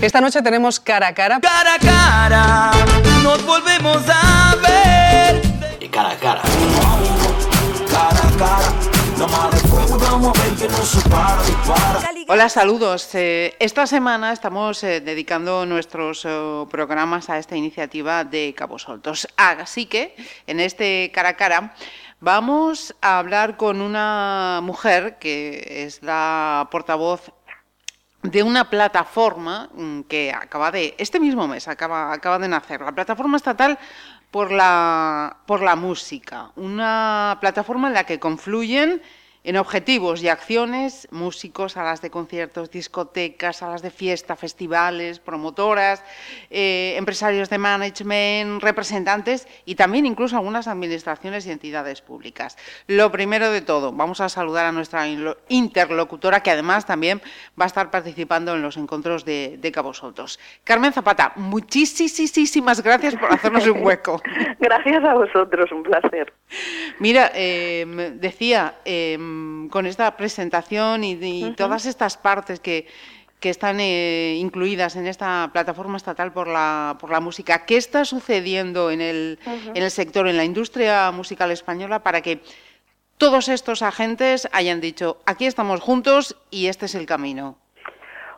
Esta noche tenemos cara a cara. Cara a cara, nos volvemos a ver. Y cara a cara. Cara a cara. Hola, saludos. Eh, esta semana estamos eh, dedicando nuestros eh, programas a esta iniciativa de Cabos Soltos. Así que, en este cara a cara, vamos a hablar con una mujer que es la portavoz de una plataforma mm, que acaba de, este mismo mes, acaba, acaba de nacer, la plataforma estatal por la, por la música, una plataforma en la que confluyen en objetivos y acciones, músicos, salas de conciertos, discotecas, salas de fiesta, festivales, promotoras, eh, empresarios de management, representantes y también incluso algunas administraciones y entidades públicas. Lo primero de todo, vamos a saludar a nuestra interlocutora que además también va a estar participando en los encuentros de, de Cabo Soltos. Carmen Zapata, muchísimas gracias por hacernos un hueco. Gracias a vosotros, un placer. Mira, eh, decía... Eh, con esta presentación y, todas estas partes que, están eh, incluidas en esta plataforma estatal por la, por la música. ¿Qué está sucediendo en el, en el sector, en la industria musical española, para que todos estos agentes hayan dicho, aquí estamos juntos y este es el camino?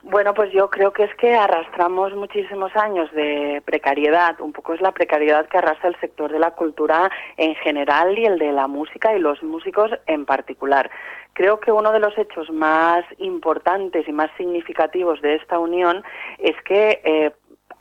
Bueno, pues yo creo que es que arrastramos muchísimos años de precariedad, un poco es la precariedad que arrastra el sector de la cultura en general y el de la música y los músicos en particular. Creo que uno de los hechos más importantes y más significativos de esta unión es que eh,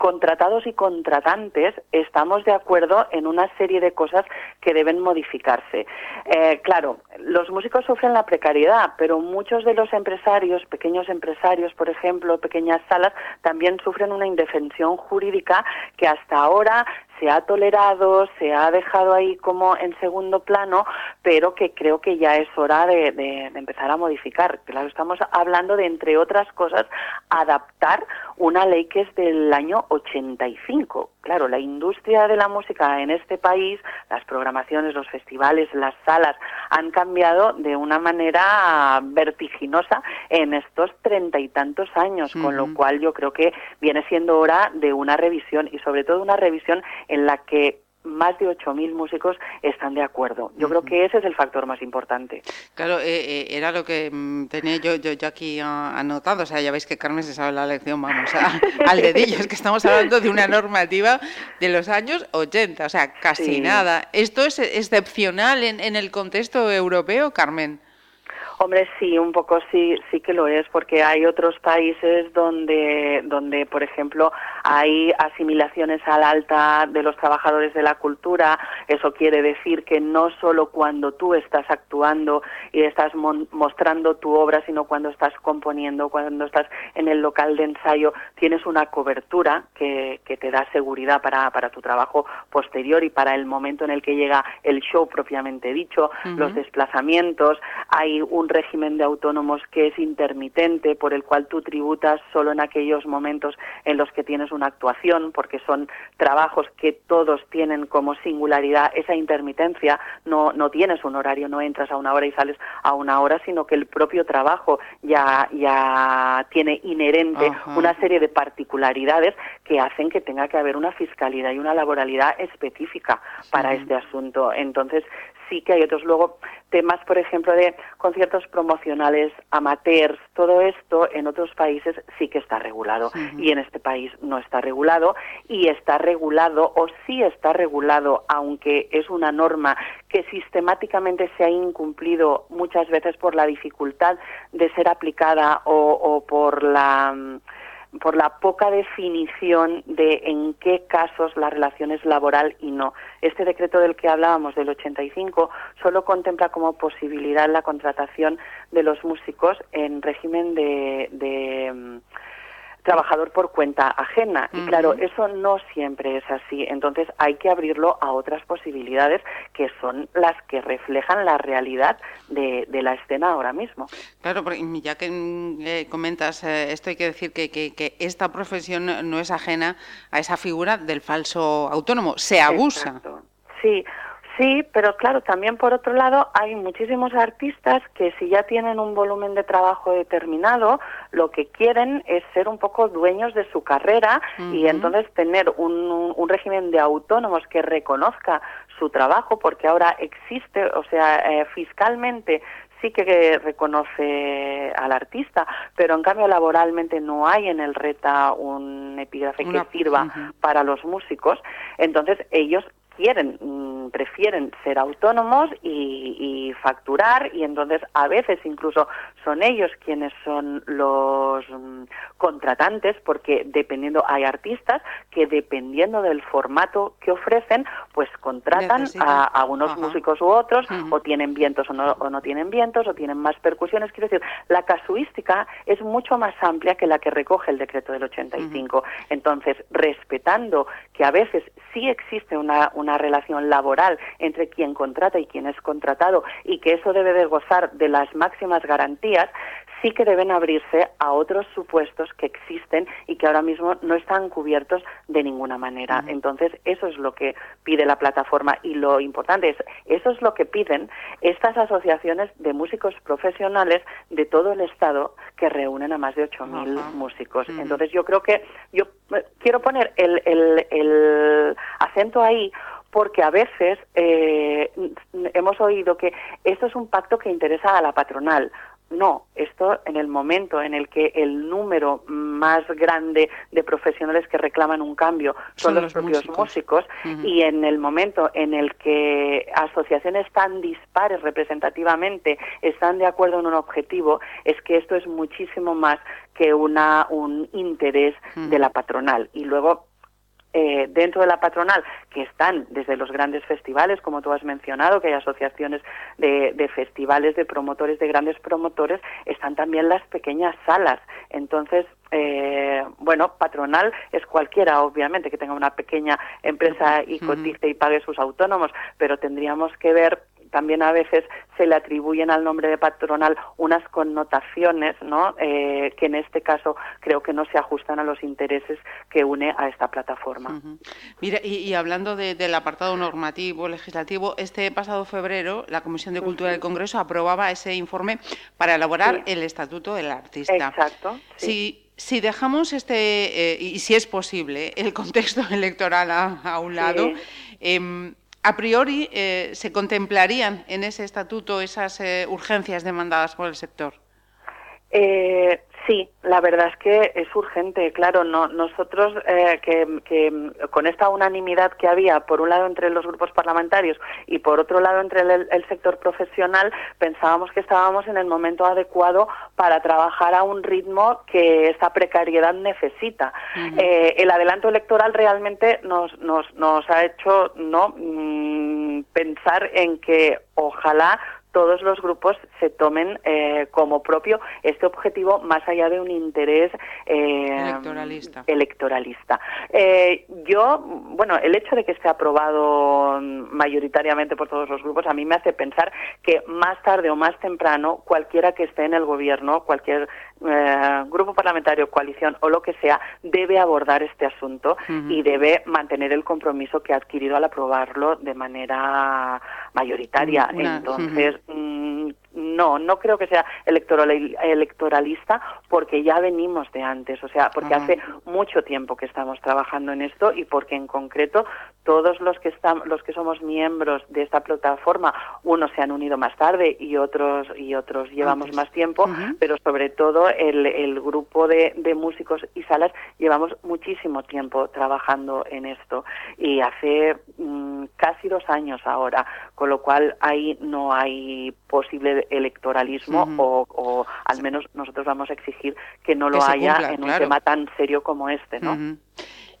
contratados y contratantes estamos de acuerdo en una serie de cosas que deben modificarse. Eh, claro, los músicos sufren la precariedad, pero muchos de los empresarios, pequeños empresarios, por ejemplo, pequeñas salas, también sufren una indefensión jurídica que hasta ahora se ha tolerado, se ha dejado ahí como en segundo plano, pero que creo que ya es hora de, de, empezar a modificar. Claro, estamos hablando de, entre otras cosas, adaptar una ley que es del año 85. Claro, la industria de la música en este país, las programaciones, los festivales, las salas, han cambiado de una manera vertiginosa en estos treinta y tantos años, con lo cual yo creo que viene siendo hora de una revisión y sobre todo una revisión en la que más de 8.000 músicos están de acuerdo. Yo creo que ese es el factor más importante. Claro, eh, eh, era lo que mm, tenía yo, yo, yo, aquí ah, anotado. O sea, ya veis que Carmen se sabe la lección, vamos, a, al dedillo. Es que estamos hablando de una normativa de los años 80, o sea, casi nada. ¿Esto es excepcional en, en el contexto europeo, Carmen? Hombre, sí, un poco sí, sí que lo es, porque hay otros países donde, donde, por ejemplo, hay asimilaciones al alta de los trabajadores de la cultura. Eso quiere decir que no solo cuando tú estás actuando y estás mostrando tu obra, sino cuando estás componiendo, cuando estás en el local de ensayo, tienes una cobertura que, que te da seguridad para, para tu trabajo posterior y para el momento en el que llega el show propiamente dicho, los desplazamientos. Hay un régimen de autónomos que es intermitente, por el cual tú tributas solo en aquellos momentos en los que tienes una actuación, porque son trabajos que todos tienen como singularidad esa intermitencia, no, no tienes un horario, no entras a una hora y sales a una hora, sino que el propio trabajo ya, ya tiene inherente una serie de particularidades que hacen que tenga que haber una fiscalidad y una laboralidad específica para este asunto. Entonces, sí que hay otros. Luego temas, por ejemplo, de conciertos promocionales, amateurs, todo esto en otros países sí que está regulado y en este país no está regulado y está regulado o sí está regulado, aunque es una norma que sistemáticamente se ha incumplido muchas veces por la dificultad de ser aplicada o, o por la mm, por la poca definición de en qué casos la relación es laboral y no. Este decreto del que hablábamos del 85 solo contempla como posibilidad la contratación de los músicos en régimen de, de mm, trabajador por cuenta ajena. Y claro, eso no siempre es así. Entonces hay que abrirlo a otras posibilidades que son las que reflejan la realidad de, la escena ahora mismo. Claro, porque ya que eh, comentas eh, esto, hay que decir que, que, esta profesión no es ajena a esa figura del falso autónomo. Se abusa. Sí, Sí, pero claro, también por otro lado hay muchísimos artistas que si ya tienen un volumen de trabajo determinado, lo que quieren es ser un poco dueños de su carrera y entonces tener un, un, régimen de autónomos que reconozca su trabajo, porque ahora existe, o sea, eh, fiscalmente sí que reconoce al artista, pero en cambio laboralmente no hay en el RETA un epígrafe que sirva para los músicos. Entonces ellos quieren, mm, prefieren ser autónomos y, facturar y entonces a veces incluso son ellos quienes son los mm, contratantes porque dependiendo hay artistas que dependiendo del formato que ofrecen pues contratan a, unos músicos u otros o tienen vientos o no, o no tienen vientos o tienen más percusiones. Quiero decir la casuística es mucho más amplia que la que recoge el decreto del 85 entonces respetando que a veces sí existe una una relación laboral entre quien contrata y quien es contratado y que eso debe de gozar de las máximas garantías, sí que deben abrirse a otros supuestos que existen y que ahora mismo no están cubiertos de ninguna manera. Entonces, eso es lo que pide la plataforma y lo importante es, eso es lo que piden estas asociaciones de músicos profesionales de todo el Estado que reúnen a más de 8.000 músicos. Entonces, yo creo que yo eh, quiero poner el, el, el acento ahí porque a veces eh, hemos oído que esto es un pacto que interesa a la patronal. No, esto en el momento en el que el número más grande de profesionales que reclaman un cambio son, los, propios músicos, y en el momento en el que asociaciones tan dispares representativamente están de acuerdo en un objetivo, es que esto es muchísimo más que una, un interés de la patronal. Y luego eh, dentro de la patronal, que están desde los grandes festivales, como tú has mencionado, que hay asociaciones de, festivales, de promotores, de grandes promotores, están también las pequeñas salas. Entonces, eh, bueno, patronal es cualquiera, obviamente, que tenga una pequeña empresa y cotice y pague sus autónomos, pero tendríamos que ver también a veces se le atribuyen al nombre de patronal unas connotaciones, ¿no? Eh, que en este caso creo que no se ajustan a los intereses que une a esta plataforma. Mira, y, hablando del apartado normativo, legislativo, este pasado febrero la Comisión de Cultura del Congreso aprobaba ese informe para elaborar el Estatuto del Artista. Exacto. Si, si dejamos este, eh, y si es posible, el contexto electoral a, un lado, em, a priori eh, se contemplarían en ese estatuto esas eh, urgencias demandadas por el sector. Eh, Sí, la verdad es que es urgente, claro. No, nosotros eh, que, con esta unanimidad que había, por un lado entre los grupos parlamentarios y por otro lado entre el, sector profesional, pensábamos que estábamos en el momento adecuado para trabajar a un ritmo que esta precariedad necesita. Eh, el adelanto electoral realmente nos, nos, nos ha hecho no mm, pensar en que ojalá todos los grupos se tomen eh, como propio este objetivo más allá de un interés eh, electoralista. Eh, yo, bueno, el hecho de que esté aprobado mayoritariamente por todos los grupos a mí me hace pensar que más tarde o más temprano cualquiera que esté en el gobierno, cualquier grupo parlamentario, coalición o lo que sea, debe abordar este asunto y debe mantener el compromiso que ha adquirido al aprobarlo de manera mayoritaria. Entonces, mm, no, no creo que sea electoralista porque ya venimos de antes, o sea, porque hace mucho tiempo que estamos trabajando en esto y porque en concreto todos los que están, los que somos miembros de esta plataforma, unos se han unido más tarde y otros y otros llevamos más tiempo, pero sobre todo el, el grupo de, de, músicos y salas llevamos muchísimo tiempo trabajando en esto. Y hace mm, casi dos años ahora, con lo cual ahí no hay posible electoralismo o, al menos nosotros vamos a exigir que no lo haya en un tema tan serio como este, ¿no?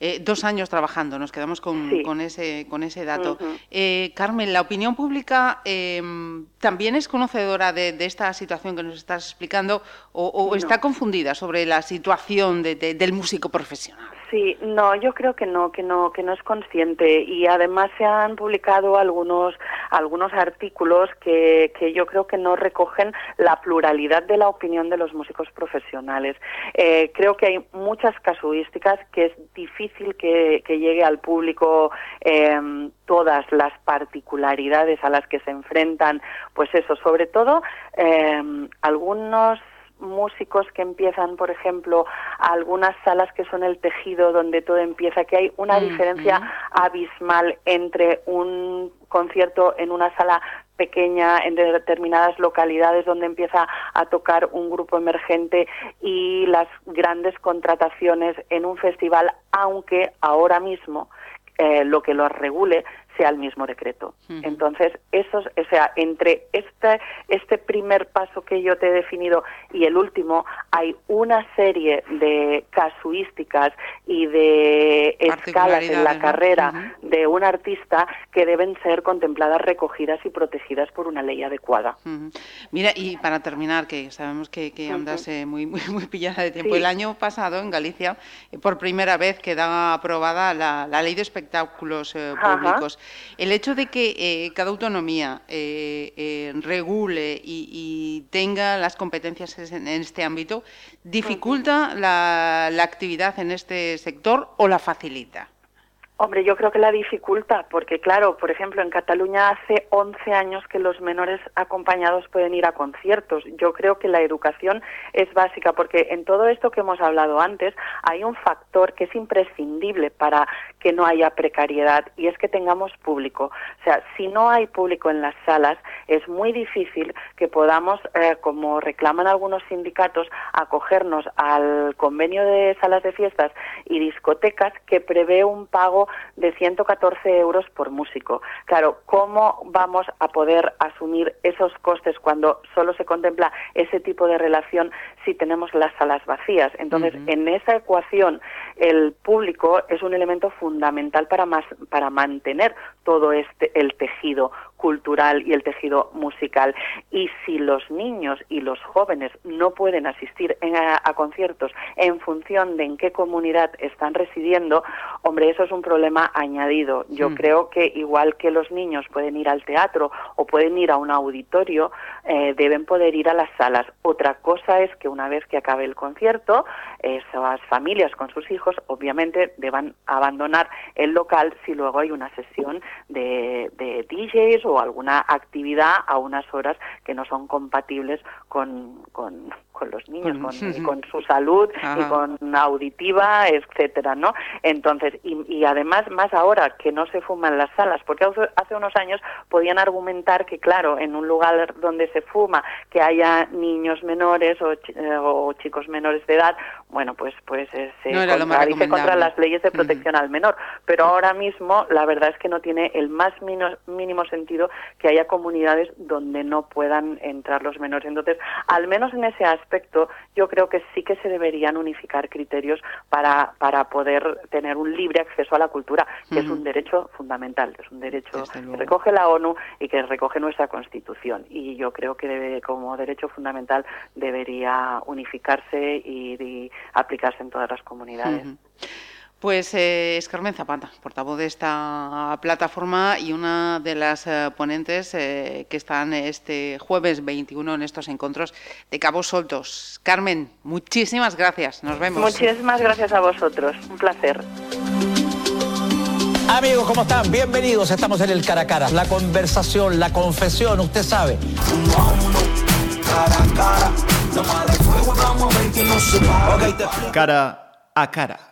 Eh, dos años trabajando, nos quedamos con, con ese, con ese dato. Eh, Carmen, ¿la opinión pública em, también es conocedora de, esta situación que nos estás explicando o, está confundida sobre la situación del músico profesional? Sí, no, yo creo que no, que no, que no es consciente y además se han publicado algunos algunos artículos que, que yo creo que no recogen la pluralidad de la opinión de los músicos profesionales. Eh, creo que hay muchas casuísticas que es difícil que, que llegue al público eh, todas las particularidades a las que se enfrentan, pues eso, sobre todo eh, algunos músicos que empiezan, por ejemplo, a algunas salas que son el tejido donde todo empieza, que hay una diferencia abismal entre un concierto en una sala pequeña en determinadas localidades donde empieza a tocar un grupo emergente y las grandes contrataciones en un festival, aunque ahora mismo eh, lo que lo regule sea el mismo decreto. Entonces, eso, o sea, entre este, este primer paso que yo te he definido y el último, hay una serie de casuísticas y de escalas en la carrera de un artista que deben ser contempladas, recogidas y protegidas por una ley adecuada. Mira, y para terminar, que sabemos que, que andas eh, muy, muy, muy, pillada de tiempo, el año pasado en Galicia, eh, por primera vez queda aprobada la, la ley de espectáculos eh, públicos. El hecho de que eh, cada autonomía eh, eh, regule y, tenga las competencias en este ámbito, ¿dificulta la actividad en este sector o la facilita? Hombre, yo creo que la dificulta, porque claro, por ejemplo, en Cataluña hace 11 años que los menores acompañados pueden ir a conciertos. Yo creo que la educación es básica, porque en todo esto que hemos hablado antes hay un factor que es imprescindible para que no haya precariedad y es que tengamos público. O sea, si no hay público en las salas, es muy difícil que podamos, eh, como reclaman algunos sindicatos, acogernos al convenio de salas de fiestas y discotecas que prevé un pago de 114 euros por músico. Claro, ¿cómo vamos a poder asumir esos costes cuando solo se contempla ese tipo de relación si tenemos las salas vacías? Entonces, en esa ecuación, el público es un elemento fundamental para, más, para mantener todo este el tejido cultural y el tejido musical. Y si los niños y los jóvenes no pueden asistir a, conciertos en función de en qué comunidad están residiendo, hombre, eso es un problema añadido. Yo mm. creo que igual que los niños pueden ir al teatro o pueden ir a un auditorio, eh, deben poder ir a las salas. Otra cosa es que una vez que acabe el concierto, esas familias con sus hijos obviamente deban abandonar el local si luego hay una sesión de, de DJs o alguna actividad a unas horas que no son compatibles con, con, los niños, con, con su salud y con auditiva, etcétera, ¿no? Entonces, y, además, más ahora que no se fuma en las salas, porque hace unos años podían argumentar que, claro, en un lugar donde se fuma, que haya niños menores o, eh, chicos menores de edad, bueno, pues, pues eh, se contradice contra las leyes de protección al menor. Pero ahora mismo, la verdad es que no tiene el más mínimo sentido que haya comunidades donde no puedan entrar los menores. Entonces, al menos en ese aspecto, yo creo que sí que se deberían unificar criterios para, para poder tener un libre acceso a la cultura, que es un derecho fundamental, es un derecho que recoge la ONU y que recoge nuestra Constitución. Y yo creo que como derecho fundamental debería unificarse y, aplicarse en todas las comunidades. Pues eh, es Carmen Zapata, portavoz de esta plataforma y una de las eh, ponentes eh, que están este jueves 21 en estos encuentros de Cabos Soltos. Carmen, muchísimas gracias. Nos vemos. Muchísimas gracias a vosotros. Un placer. Amigos, ¿cómo están? Bienvenidos. Estamos en el cara a cara. La conversación, la confesión, usted sabe. Cara a cara.